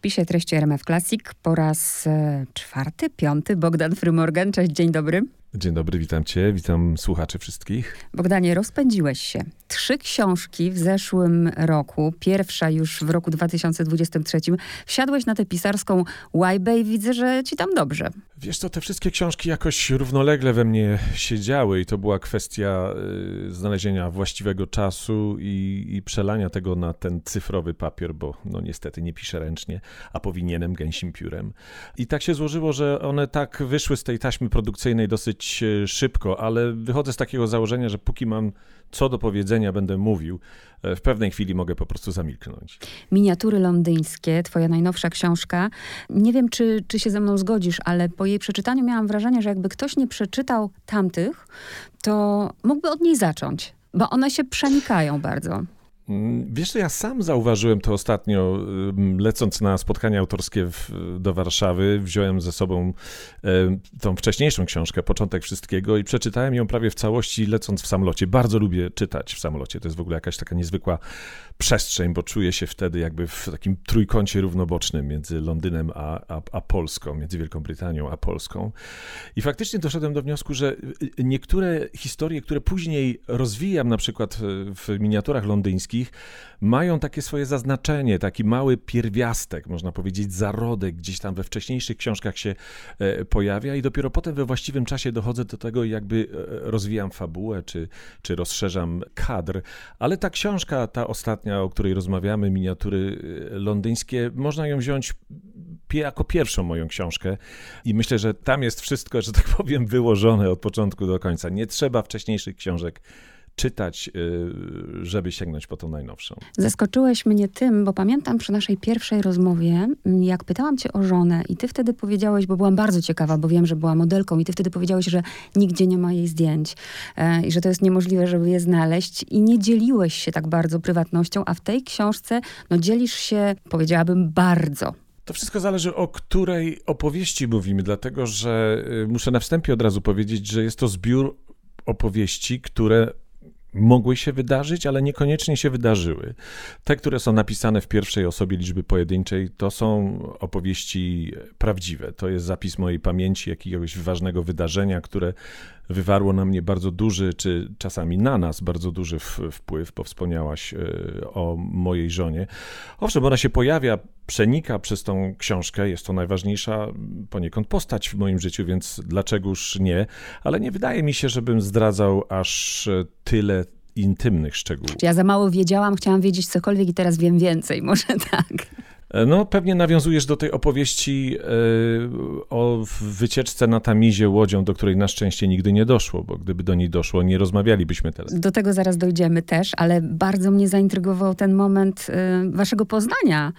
spisie treści RMF Classic po raz e, czwarty, piąty. Bogdan Frymorgan, cześć, dzień dobry. Dzień dobry, witam cię, witam słuchaczy wszystkich. Bogdanie, rozpędziłeś się. Trzy książki w zeszłym roku, pierwsza już w roku 2023. Wsiadłeś na tę pisarską łajbę i widzę, że ci tam dobrze. Wiesz co, te wszystkie książki jakoś równolegle we mnie siedziały i to była kwestia y, znalezienia właściwego czasu i, i, przelania tego na ten cyfrowy papier, bo no niestety nie piszę ręcznie, a powinienem gęsim piórem. I tak się złożyło, że one tak wyszły z tej taśmy produkcyjnej dosyć dosyć e, szybko, ale wychodzę z takiego założenia, że póki mam co do powiedzenia, będę mówił. E, w pewnej chwili mogę po prostu zamilknąć. Miniatury londyńskie, twoja najnowsza książka. Nie wiem, czy, czy się ze mną zgodzisz, ale po jej przeczytaniu miałam wrażenie, że jakby ktoś nie przeczytał tamtych, to mógłby od niej zacząć, bo one się przenikają bardzo. Mm, wiesz, ja sam zauważyłem to ostatnio, lecąc na spotkanie autorskie w, do Warszawy, wziąłem ze sobą tą wcześniejszą książkę, Początek Wszystkiego i przeczytałem ją prawie w całości lecąc w samolocie. Bardzo lubię czytać w samolocie, to jest w ogóle jakaś taka niezwykła przestrzeń, bo czuję się wtedy jakby w takim trójkącie równobocznym między Londynem a, a, a Polską, między Wielką Brytanią a Polską. I faktycznie doszedłem do wniosku, że niektóre historie, które później rozwijam na przykład w miniaturach londyńskich, mają takie swoje zaznaczenie, taki mały pierwiastek, można powiedzieć, zarodek gdzieś tam we wcześniejszych książkach się e, pojawia i dopiero potem we właściwym czasie dochodzę do tego, jakby e, rozwijam fabułę, czy, czy rozszerzam kadr. Ale ta książka, ta ostatnia, o której rozmawiamy, miniatury e, londyńskie, można ją wziąć jako pierwszą moją książkę i myślę, że tam jest wszystko, że tak powiem, wyłożone od początku do końca. Nie trzeba wcześniejszych książek czytać, y, żeby sięgnąć po tą najnowszą. Zaskoczyłeś mnie tym, bo pamiętam przy naszej pierwszej rozmowie, mm, jak pytałam cię o żonę i ty wtedy powiedziałeś, bo byłam bardzo ciekawa, bo wiem, że była modelką i ty wtedy powiedziałeś, że nigdzie nie ma jej zdjęć e, i że to jest niemożliwe, żeby je znaleźć i nie dzieliłeś się tak bardzo prywatnością, a w tej książce no dzielisz się, powiedziałabym, bardzo. To wszystko zależy o której opowieści mówimy, dlatego że y, muszę na wstępie od razu powiedzieć, że jest to zbiór opowieści, które mogły się wydarzyć, ale niekoniecznie się wydarzyły. Te, które są napisane w pierwszej osobie liczby pojedynczej, to są opowieści prawdziwe. To jest zapis mojej pamięci jakiegoś ważnego wydarzenia, które wywarło na mnie bardzo duży, czy czasami na nas bardzo duży wpływ, bo wspomniałaś e, o mojej żonie. Owszem, ona się pojawia, przenika przez tą książkę, jest to najważniejsza poniekąd postać w moim życiu, więc dlaczegoż nie, ale nie wydaje mi się, żebym zdradzał aż tyle intymnych szczegółów. Ja za mało wiedziałam, chciałam wiedzieć cokolwiek i teraz wiem więcej, może tak. E, no, pewnie nawiązujesz do tej opowieści e, o wycieczce na Tamizie łodzią, do której na szczęście nigdy nie doszło, bo gdyby do niej doszło, nie rozmawialibyśmy teraz. Do tego zaraz dojdziemy też, ale bardzo mnie zaintrygował ten moment e, waszego poznania.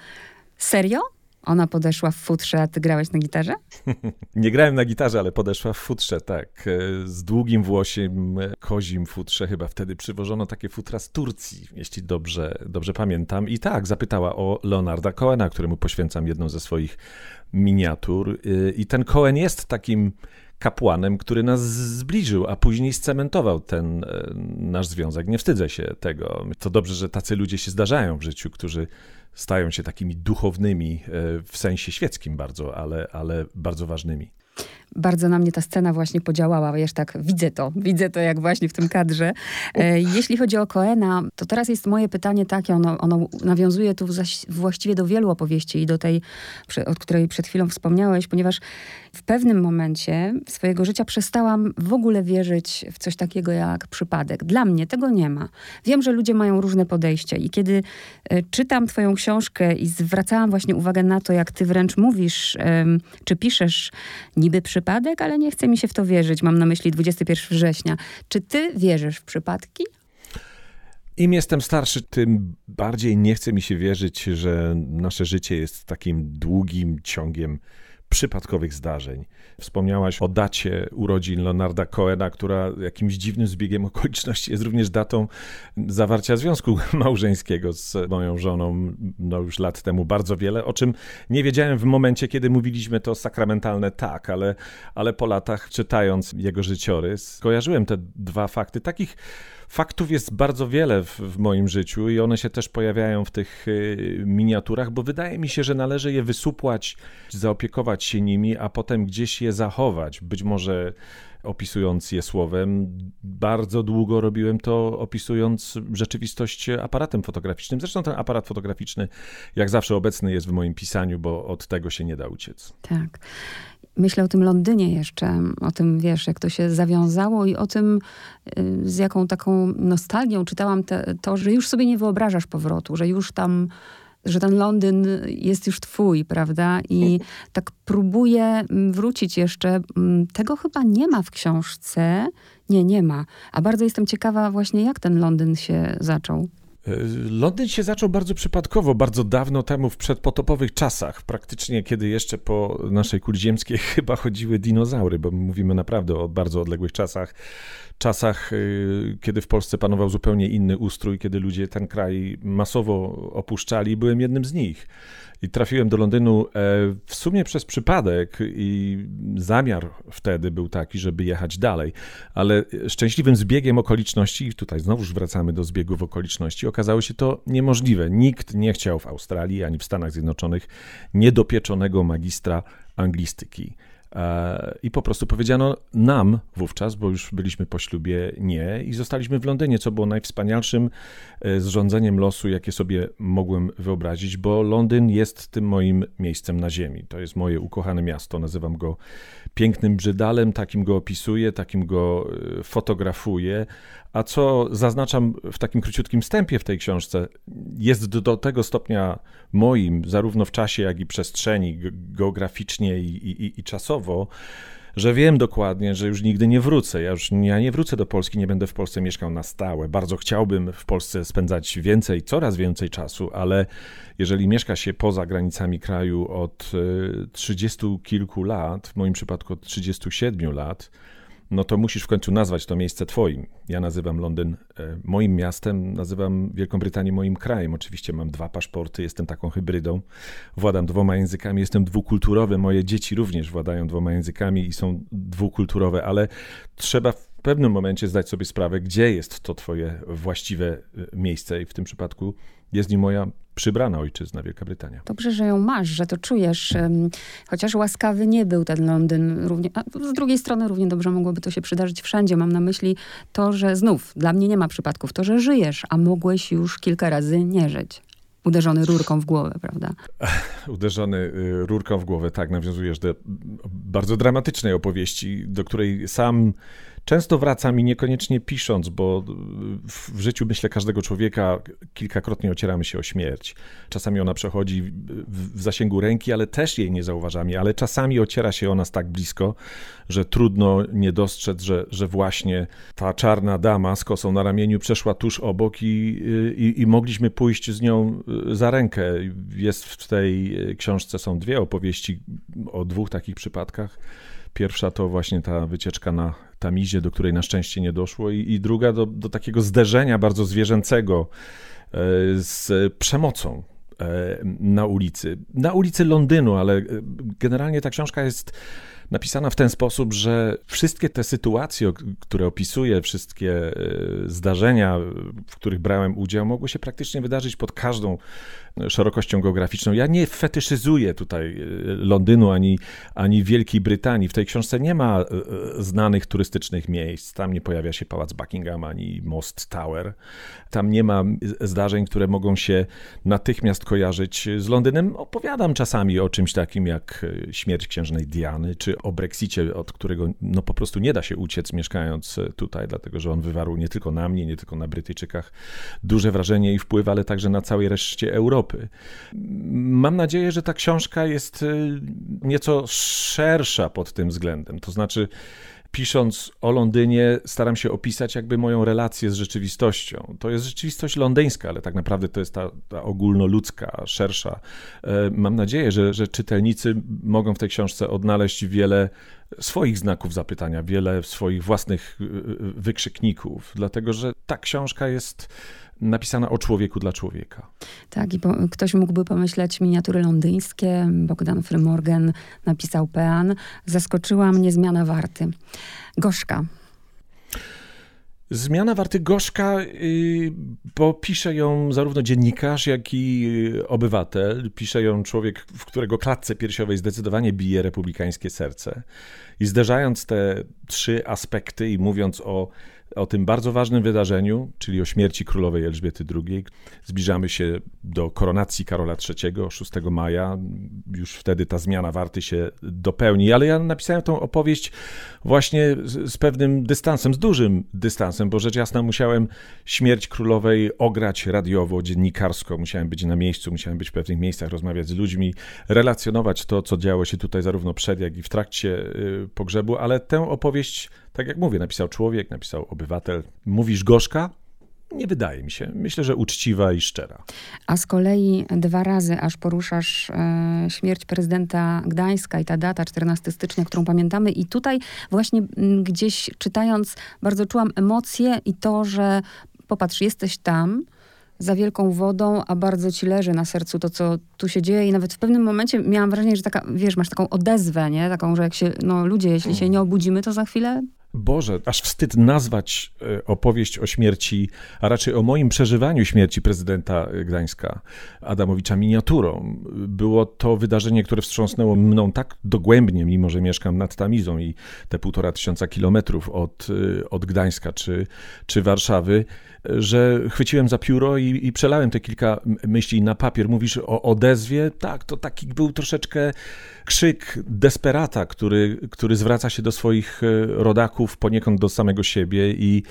Serio? Ona podeszła w futrze, a ty grałeś na gitarze? Nie grałem na gitarze, ale podeszła w futrze, tak. E, z długim włosiem, e, kozim futrze. Chyba wtedy przywożono takie futra z Turcji, jeśli dobrze, dobrze pamiętam. I tak, zapytała o Leonarda Coena, któremu poświęcam jedną ze swoich miniatur. E, I ten Cohen jest takim kapłanem, który nas zbliżył, a później scementował ten nasz związek. Nie wstydzę się tego. To dobrze, że tacy ludzie się zdarzają w życiu, którzy stają się takimi duchownymi e, w sensie świeckim bardzo, ale, ale bardzo ważnymi bardzo na mnie ta scena właśnie podziałała. Wiesz, tak widzę to, widzę to jak właśnie w tym kadrze. E, jeśli chodzi o Koena, to teraz jest moje pytanie takie, ono, ono nawiązuje tu właściwie do wielu opowieści i do tej, o której przed chwilą wspomniałeś, ponieważ w pewnym momencie swojego życia przestałam w ogóle wierzyć w coś takiego jak przypadek. Dla mnie tego nie ma. Wiem, że ludzie mają różne podejścia i kiedy e, czytam twoją książkę i zwracałam właśnie uwagę na to, jak ty wręcz mówisz, czy piszesz niby przypadek, przypadek, ale nie chce mi się w to wierzyć. Mam na myśli 21 września. Czy ty wierzysz w przypadki? Im jestem starszy, tym bardziej nie chce mi się wierzyć, że nasze życie jest takim długim ciągiem przypadkowych zdarzeń. Wspomniałaś o dacie urodzin Leonarda Coena, która jakimś dziwnym zbiegiem okoliczności jest również datą zawarcia związku małżeńskiego z moją żoną, no już lat temu bardzo wiele, o czym nie wiedziałem w momencie, kiedy mówiliśmy to sakramentalne tak, ale, ale po latach czytając jego życiorys, kojarzyłem te dwa fakty, takich faktów jest bardzo wiele w, w, moim życiu i one się też pojawiają w tych y, miniaturach, bo wydaje mi się, że należy je wysupłać, zaopiekować się nimi, a potem gdzieś je zachować. Być może opisując je słowem. Bardzo długo robiłem to opisując rzeczywistość aparatem fotograficznym. Zresztą ten aparat fotograficzny, jak zawsze, obecny jest w moim pisaniu, bo od tego się nie da uciec. Tak. Myślę o tym Londynie jeszcze, o tym, wiesz, jak to się zawiązało i o tym, y, z jaką taką nostalgią czytałam te, to, że już sobie nie wyobrażasz powrotu, że już tam że ten Londyn jest już twój, prawda? I tak próbuję mm, wrócić jeszcze. Mm, tego chyba nie ma w książce. Nie, nie ma. A bardzo jestem ciekawa właśnie, jak ten Londyn się zaczął. E, Londyn się zaczął bardzo przypadkowo, bardzo dawno temu, w przedpotopowych czasach, praktycznie kiedy jeszcze po naszej kuli ziemskiej chyba chodziły dinozaury, bo mówimy naprawdę o bardzo odległych czasach. Czasach, y, kiedy w Polsce panował zupełnie inny ustrój, kiedy ludzie ten kraj masowo opuszczali, byłem jednym z nich. I trafiłem do Londynu e, w sumie przez przypadek i zamiar wtedy był taki, żeby jechać dalej. Ale szczęśliwym zbiegiem okoliczności, i tutaj znowuż wracamy do zbiegów okoliczności, okazało się to niemożliwe. Nikt nie chciał w Australii ani w Stanach Zjednoczonych niedopieczonego magistra anglistyki. E, I po prostu powiedziano nam wówczas, bo już byliśmy po ślubie, nie, i zostaliśmy w Londynie, co było najwspanialszym e, zrządzeniem losu, jakie sobie mogłem wyobrazić, bo Londyn jest tym moim miejscem na ziemi. To jest moje ukochane miasto. Nazywam go pięknym brzydalem, takim go opisuję, takim go e, fotografuję, a co zaznaczam w takim króciutkim wstępie w tej książce, jest do, tego stopnia moim, zarówno w czasie, jak i przestrzeni, geograficznie i, i, i czasowo, że wiem dokładnie, że już nigdy nie wrócę. Ja już ja nie wrócę do Polski, nie będę w Polsce mieszkał na stałe. Bardzo chciałbym w Polsce spędzać więcej, coraz więcej czasu, ale jeżeli mieszka się poza granicami kraju od e, trzydziestu kilku lat, w moim przypadku od 37 lat, no to musisz w końcu nazwać to miejsce twoim. Ja nazywam Londyn e, moim miastem, nazywam Wielką Brytanię moim krajem. Oczywiście mam dwa paszporty, jestem taką hybrydą, władam dwoma językami, jestem dwukulturowy. Moje dzieci również władają dwoma językami i są dwukulturowe, ale trzeba w pewnym momencie zdać sobie sprawę, gdzie jest to twoje właściwe e, miejsce i w tym przypadku jest nim moja przybrana ojczyzna, Wielka Brytania. Dobrze, że ją masz, że to czujesz. Chociaż łaskawy nie był ten Londyn. Równie, z drugiej strony równie dobrze mogłoby to się przydarzyć wszędzie. Mam na myśli to, że znów, dla mnie nie ma przypadków, to, że żyjesz, a mogłeś już kilka razy nie żyć. Uderzony rurką w głowę, prawda? Uderzony y, rurką w głowę, tak, nawiązujesz do bardzo dramatycznej opowieści, do której sam często wraca mi niekoniecznie pisząc, bo w życiu myślę każdego człowieka kilkakrotnie ocieramy się o śmierć. Czasami ona przechodzi w zasięgu ręki, ale też jej nie zauważamy, ale czasami ociera się o nas tak blisko, że trudno nie dostrzec, że, że właśnie ta czarna dama z kosą na ramieniu przeszła tuż obok i, i, i mogliśmy pójść z nią za rękę. Jest w tej książce są dwie opowieści o dwóch takich przypadkach. Pierwsza to właśnie ta wycieczka na Tamizie, do której na szczęście nie doszło, i, i druga do, do takiego zderzenia bardzo zwierzęcego e, z przemocą e, na ulicy. Na ulicy Londynu, ale e, generalnie ta książka jest napisana w ten sposób, że wszystkie te sytuacje, które opisuję, wszystkie zdarzenia, w których brałem udział, mogły się praktycznie wydarzyć pod każdą szerokością geograficzną. Ja nie fetyszyzuję tutaj e, Londynu ani, ani Wielkiej Brytanii. W tej książce nie ma e, e, znanych turystycznych miejsc. Tam nie pojawia się Pałac Buckingham ani Most Tower. Tam nie ma zdarzeń, które mogą się natychmiast kojarzyć z Londynem. Opowiadam czasami o czymś takim jak śmierć księżnej Diany, czy o Brexicie, od którego no po prostu nie da się uciec mieszkając tutaj, dlatego że on wywarł nie tylko na mnie, nie tylko na Brytyjczykach duże wrażenie i wpływ, ale także na całej reszcie Europy. Mam nadzieję, że ta książka jest y, nieco szersza pod tym względem. To znaczy, pisząc o Londynie, staram się opisać jakby moją relację z rzeczywistością. To jest rzeczywistość londyńska, ale tak naprawdę to jest ta, ta ogólnoludzka, szersza. E, mam nadzieję, że, że czytelnicy mogą w tej książce odnaleźć wiele swoich znaków zapytania, wiele swoich własnych y, y, wykrzykników, dlatego że ta książka jest napisana o człowieku dla człowieka. Tak, i po, ktoś mógłby pomyśleć miniatury londyńskie. Bogdan Frymorgan napisał Pean. Zaskoczyła mnie zmiana warty. Gorzka. Zmiana warty gorzka, y, bo pisze ją zarówno dziennikarz, jak i y, obywatel. Pisze ją człowiek, w którego klatce piersiowej zdecydowanie bije republikańskie serce. I zderzając te trzy aspekty i mówiąc o o tym bardzo ważnym wydarzeniu, czyli o śmierci królowej Elżbiety II. Zbliżamy się do koronacji Karola III 6 maja. Już wtedy ta zmiana warty się dopełni, ale ja napisałem tą opowieść właśnie z, z pewnym dystansem, z dużym dystansem, bo rzecz jasna musiałem śmierć królowej ograć radiowo, dziennikarsko. Musiałem być na miejscu, musiałem być w pewnych miejscach, rozmawiać z ludźmi, relacjonować to, co działo się tutaj zarówno przed, jak i w trakcie y, pogrzebu, ale tę opowieść tak jak mówię, napisał człowiek, napisał obywatel. Mówisz gorzka? Nie wydaje mi się. Myślę, że uczciwa i szczera. A z kolei dwa razy aż poruszasz e, śmierć prezydenta Gdańska i ta data 14 stycznia, którą pamiętamy. I tutaj właśnie m, mm, gdzieś czytając bardzo czułam emocje i to, że popatrz, jesteś tam, za wielką wodą, a bardzo ci leży na sercu to, co tu się dzieje i nawet w pewnym momencie miałam wrażenie, że taka, wiesz, masz taką odezwę, nie? Taką, że jak się, no ludzie, jeśli się nie obudzimy, to za chwilę Boże, aż wstyd nazwać e, opowieść o śmierci, a raczej o moim przeżywaniu śmierci prezydenta Gdańska, Adamowicza, miniaturą. Było to wydarzenie, które wstrząsnęło mną tak dogłębnie, mimo że mieszkam nad Tamizą i te półtora tysiąca kilometrów od, e, od Gdańska czy, czy Warszawy, że chwyciłem za pióro i, i przelałem te kilka myśli na papier. Mówisz o odezwie? Tak, to taki był troszeczkę krzyk desperata, który, który zwraca się do swoich e, rodaków, poniekąd do samego siebie i,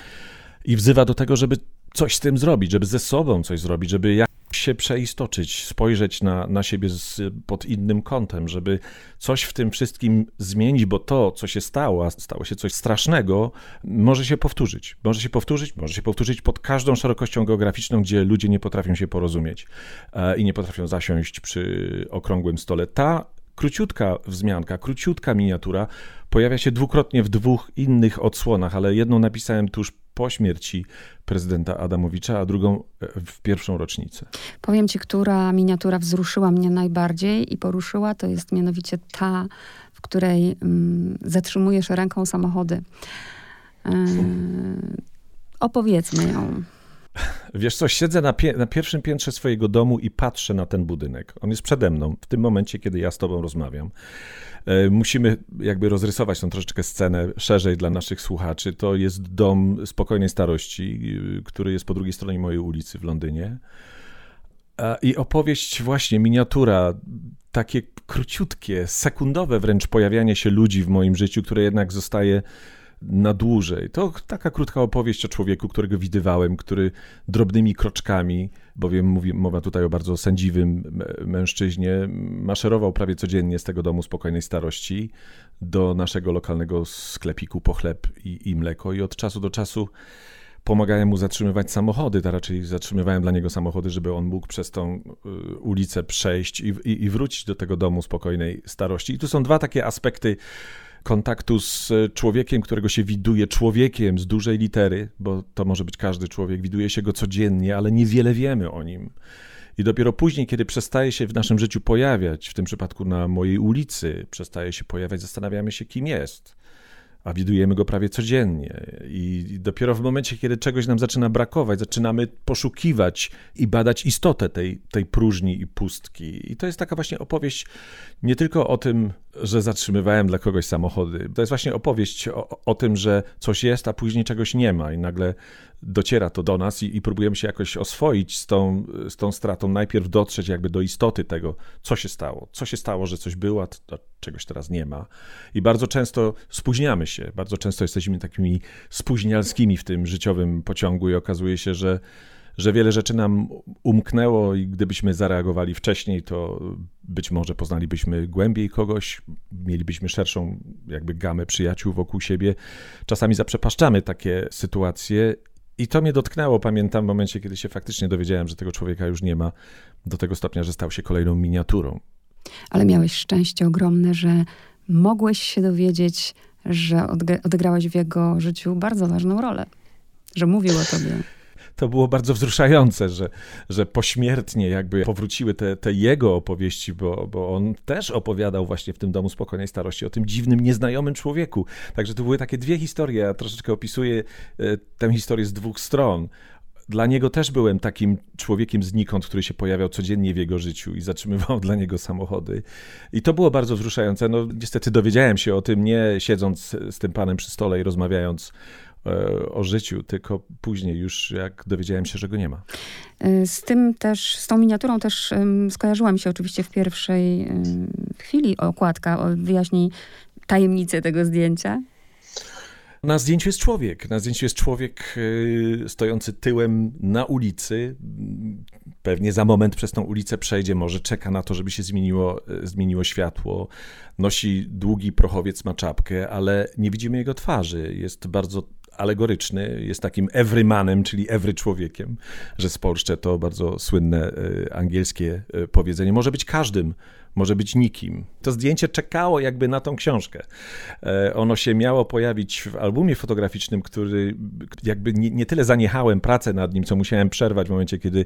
i wzywa do tego, żeby coś z tym zrobić, żeby ze sobą coś zrobić, żeby jak się przeistoczyć, spojrzeć na, na siebie z, pod innym kątem, żeby coś w tym wszystkim zmienić, bo to, co się stało, stało się coś strasznego, może się powtórzyć. Może się powtórzyć, może się powtórzyć pod każdą szerokością geograficzną, gdzie ludzie nie potrafią się porozumieć e, i nie potrafią zasiąść przy okrągłym stole. Ta króciutka wzmianka, króciutka miniatura pojawia się dwukrotnie w dwóch innych odsłonach, ale jedną napisałem tuż po śmierci prezydenta Adamowicza, a drugą e, w pierwszą rocznicę. Powiem ci, która miniatura wzruszyła mnie najbardziej i poruszyła, to jest mianowicie ta, w której mm, zatrzymujesz ręką samochody. Yy, opowiedzmy ją. Wiesz co, siedzę na, na, pierwszym piętrze swojego domu i patrzę na ten budynek. On jest przede mną w tym momencie, kiedy ja z tobą rozmawiam. E, musimy jakby rozrysować tą troszeczkę scenę szerzej dla naszych słuchaczy. To jest dom spokojnej starości, y, który jest po drugiej stronie mojej ulicy w Londynie. I opowieść właśnie, miniatura, takie króciutkie, sekundowe wręcz pojawianie się ludzi w moim życiu, które jednak zostaje na dłużej. To taka krótka opowieść o człowieku, którego widywałem, który drobnymi kroczkami, bowiem mówi, mowa tutaj o bardzo sędziwym mężczyźnie, maszerował prawie codziennie z tego domu spokojnej starości do naszego lokalnego sklepiku po chleb i, i mleko i od czasu do czasu pomagałem mu zatrzymywać samochody, a raczej zatrzymywałem dla niego samochody, żeby on mógł przez tą y, ulicę przejść i, i, i wrócić do tego domu spokojnej starości. I tu są dwa takie aspekty kontaktu z człowiekiem, którego się widuje człowiekiem z dużej litery, bo to może być każdy człowiek, widuje się go codziennie, ale niewiele wiemy o nim. I dopiero później, kiedy przestaje się w naszym życiu pojawiać, w tym przypadku na mojej ulicy, przestaje się pojawiać, zastanawiamy się, kim jest a widujemy go prawie codziennie. I dopiero w momencie, kiedy czegoś nam zaczyna brakować, zaczynamy poszukiwać i badać istotę tej, tej próżni i pustki. I to jest taka właśnie opowieść nie tylko o tym, że zatrzymywałem dla kogoś samochody. To jest właśnie opowieść o, o tym, że coś jest, a później czegoś nie ma i nagle dociera to do nas i, i, próbujemy się jakoś oswoić z tą, z tą stratą, najpierw dotrzeć jakby do istoty tego, co się stało. Co się stało, że coś było, a, czegoś teraz nie ma. I bardzo często spóźniamy się, bardzo często jesteśmy takimi spóźnialskimi w tym życiowym pociągu i okazuje się, że że wiele rzeczy nam umknęło i gdybyśmy zareagowali wcześniej, to być może poznalibyśmy głębiej kogoś, mielibyśmy szerszą jakby gamę przyjaciół wokół siebie. Czasami zaprzepaszczamy takie sytuacje i to mnie dotknęło, pamiętam, w momencie, kiedy się faktycznie dowiedziałem, że tego człowieka już nie ma, do tego stopnia, że stał się kolejną miniaturą. Ale miałeś szczęście ogromne, że mogłeś się dowiedzieć, że odegrałeś w jego życiu bardzo ważną rolę, że mówił o tobie. To było bardzo wzruszające, że, że pośmiertnie jakby powróciły te, te jego opowieści, bo, bo on też opowiadał właśnie w tym Domu Spokojnej Starości o tym dziwnym, nieznajomym człowieku. Także to były takie dwie historie. Ja troszeczkę opisuję e, tę historię z dwóch stron dla niego też byłem takim człowiekiem znikąd, który się pojawiał codziennie w jego życiu i zatrzymywał dla niego samochody. I to było bardzo wzruszające. No, niestety dowiedziałem się o tym nie siedząc z tym panem przy stole i rozmawiając o życiu, tylko później już jak dowiedziałem się, że go nie ma. E, z tym też, z tą miniaturą też skojarzyła mi się oczywiście w pierwszej chwili okładka. Wyjaśnij tajemnicę tego zdjęcia. Na zdjęciu jest człowiek. Na zdjęciu jest człowiek y, stojący tyłem na ulicy. Pewnie za moment przez tą ulicę przejdzie, może czeka na to, żeby się zmieniło, zmieniło światło. Nosi długi prochowiec, ma czapkę, ale nie widzimy jego twarzy. Jest bardzo alegoryczny, jest takim everymanem, czyli every człowiekiem, że spolszczę to bardzo słynne y, angielskie powiedzenie. Może być każdym może być nikim. To zdjęcie czekało jakby na tą książkę. E, ono się miało pojawić w albumie fotograficznym, który jakby nie, nie tyle zaniechałem pracę nad nim, co musiałem przerwać w momencie, kiedy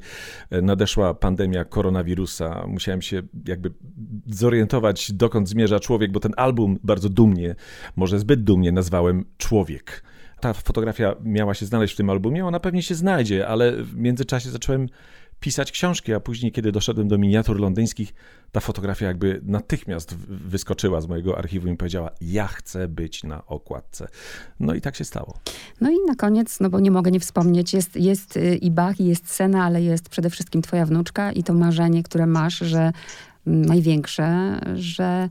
e, nadeszła pandemia koronawirusa. Musiałem się jakby zorientować, dokąd zmierza człowiek, bo ten album bardzo dumnie, może zbyt dumnie nazwałem Człowiek ta fotografia miała się znaleźć w tym albumie, ona pewnie się znajdzie, ale w międzyczasie zacząłem pisać książki, a później, kiedy doszedłem do miniatur londyńskich, ta fotografia jakby natychmiast wyskoczyła z mojego archiwum i powiedziała: Ja chcę być na okładce. No i tak się stało. No i na koniec, no bo nie mogę nie wspomnieć, jest, jest y, i Bach, i jest scena, ale jest przede wszystkim Twoja wnuczka i to marzenie, które masz, że mm, największe, że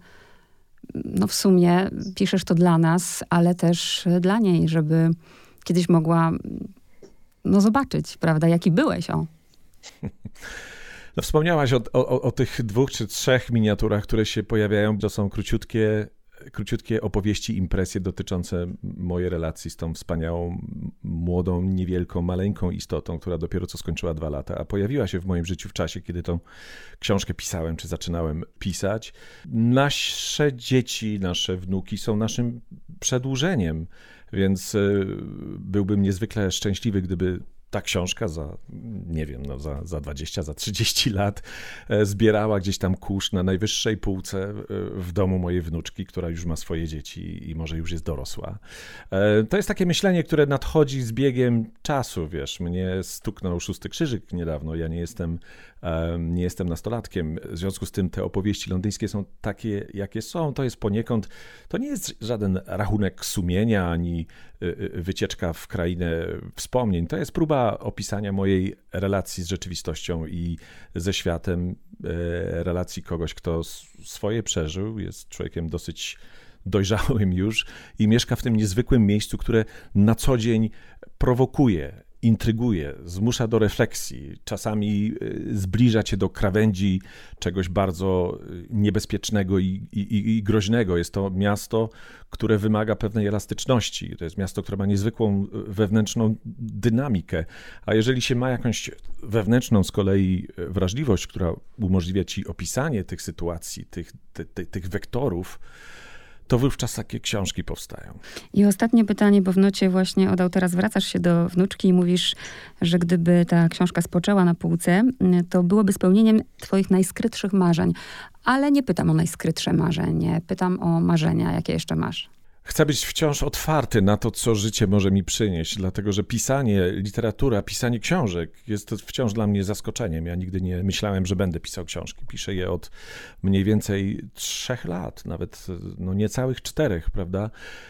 no w sumie piszesz to dla nas, ale też dla niej, żeby kiedyś mogła no zobaczyć, prawda, jaki byłeś, o. No wspomniałaś o, o, o, tych dwóch czy trzech miniaturach, które się pojawiają. To są króciutkie, króciutkie opowieści, impresje dotyczące mojej relacji z tą wspaniałą, młodą, niewielką, maleńką istotą, która dopiero co skończyła dwa lata, a pojawiła się w moim życiu w czasie, kiedy tą książkę pisałem, czy zaczynałem pisać. Nasze dzieci, nasze wnuki są naszym przedłużeniem, więc y, byłbym niezwykle szczęśliwy, gdyby ta książka za, nie wiem, no za, za 20, za 30 lat e, zbierała gdzieś tam kurz na najwyższej półce e, w domu mojej wnuczki, która już ma swoje dzieci i może już jest dorosła. E, to jest takie myślenie, które nadchodzi z biegiem czasu, wiesz. Mnie stuknął szósty krzyżyk niedawno. Ja nie jestem, nie jestem nastolatkiem. W związku z tym te opowieści londyńskie są takie, jakie są. To jest poniekąd, to nie jest żaden rachunek sumienia ani wycieczka w krainę wspomnień. To jest próba opisania mojej relacji z rzeczywistością i ze światem, e, relacji kogoś, kto swoje przeżył, jest człowiekiem dosyć dojrzałym już i mieszka w tym niezwykłym miejscu, które na co dzień prowokuje intryguje, zmusza do refleksji, czasami y, zbliża cię do krawędzi czegoś bardzo y, niebezpiecznego i, i, i, groźnego. Jest to miasto, które wymaga pewnej elastyczności. To jest miasto, które ma niezwykłą y, wewnętrzną dynamikę. A jeżeli się ma jakąś wewnętrzną z kolei wrażliwość, która umożliwia ci opisanie tych sytuacji, tych, ty, ty, tych wektorów, to wówczas takie książki powstają. I ostatnie pytanie, bo w nocie właśnie od autora zwracasz się do wnuczki i mówisz, że gdyby ta książka spoczęła na półce, to byłoby spełnieniem twoich najskrytszych marzeń. Ale nie pytam o najskrytsze marzenie, pytam o marzenia, jakie jeszcze masz. Chcę być wciąż otwarty na to, co życie może mi przynieść, dlatego że pisanie, literatura, pisanie książek jest wciąż dla mnie zaskoczeniem. Ja nigdy nie myślałem, że będę pisał książki. Piszę je od mniej więcej trzech lat, nawet no niecałych czterech, prawda?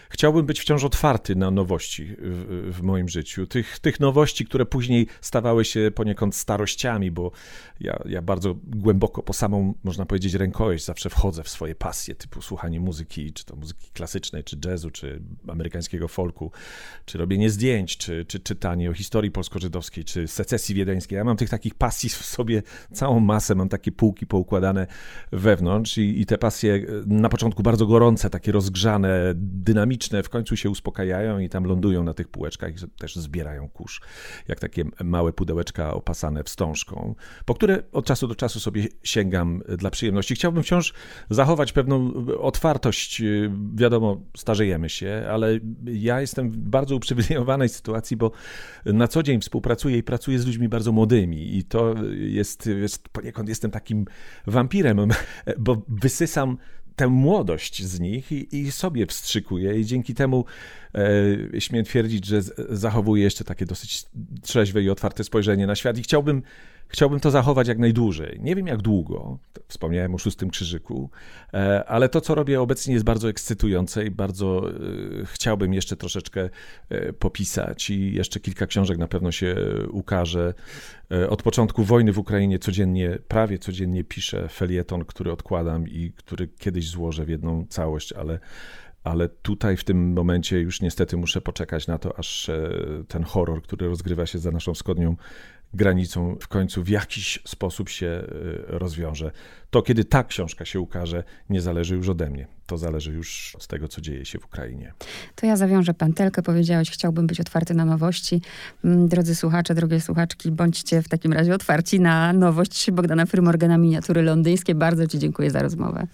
Chciałbym być wciąż otwarty na nowości w, w moim życiu. Tych, tych nowości, które później stawały się poniekąd starościami, bo ja, ja bardzo głęboko po samą, można powiedzieć, rękojeść zawsze wchodzę w swoje pasje, typu słuchanie muzyki, czy to muzyki klasycznej, czy jazzu, czy amerykańskiego folku, czy robienie zdjęć, czy, czy czytanie o historii polsko-żydowskiej, czy secesji wiedeńskiej. Ja mam tych takich pasji w sobie całą masę, mam takie półki poukładane wewnątrz i, i te pasje e, na początku bardzo gorące, takie rozgrzane, dynamiczne, w końcu się uspokajają i tam lądują na tych półeczkach i też zbierają kurz, jak takie małe pudełeczka opasane wstążką, po które od czasu do czasu sobie sięgam dla przyjemności. Chciałbym wciąż zachować pewną otwartość, wiadomo, stawiam starzejemy się, ale ja jestem w bardzo uprzywilejowanej sytuacji, bo na co dzień współpracuję i pracuję z ludźmi bardzo młodymi i to jest, jest poniekąd jestem takim wampirem, bo wysysam tę młodość z nich i, i, sobie wstrzykuję i dzięki temu e, śmiem twierdzić, że zachowuję jeszcze takie dosyć trzeźwe i otwarte spojrzenie na świat i chciałbym Chciałbym to zachować jak najdłużej. Nie wiem jak długo, wspomniałem o szóstym krzyżyku, e, ale to, co robię obecnie jest bardzo ekscytujące i bardzo e, chciałbym jeszcze troszeczkę e, popisać i jeszcze kilka książek na pewno się ukaże. Od początku wojny w Ukrainie codziennie, prawie codziennie piszę felieton, który odkładam i który kiedyś złożę w jedną całość, ale ale tutaj w tym momencie już niestety muszę poczekać na to, aż ten horror, który rozgrywa się za naszą wschodnią granicą w końcu w jakiś sposób się e, rozwiąże. To, kiedy ta książka się ukaże, nie zależy już ode mnie. To zależy już od tego, co dzieje się w Ukrainie. To ja zawiążę pętelkę. Powiedziałeś, chciałbym być otwarty na nowości. Mm, drodzy słuchacze, drogie słuchaczki, bądźcie w takim razie otwarci na nowość Bogdana Frymorgana Miniatury Londyńskie. Bardzo Ci dziękuję za rozmowę.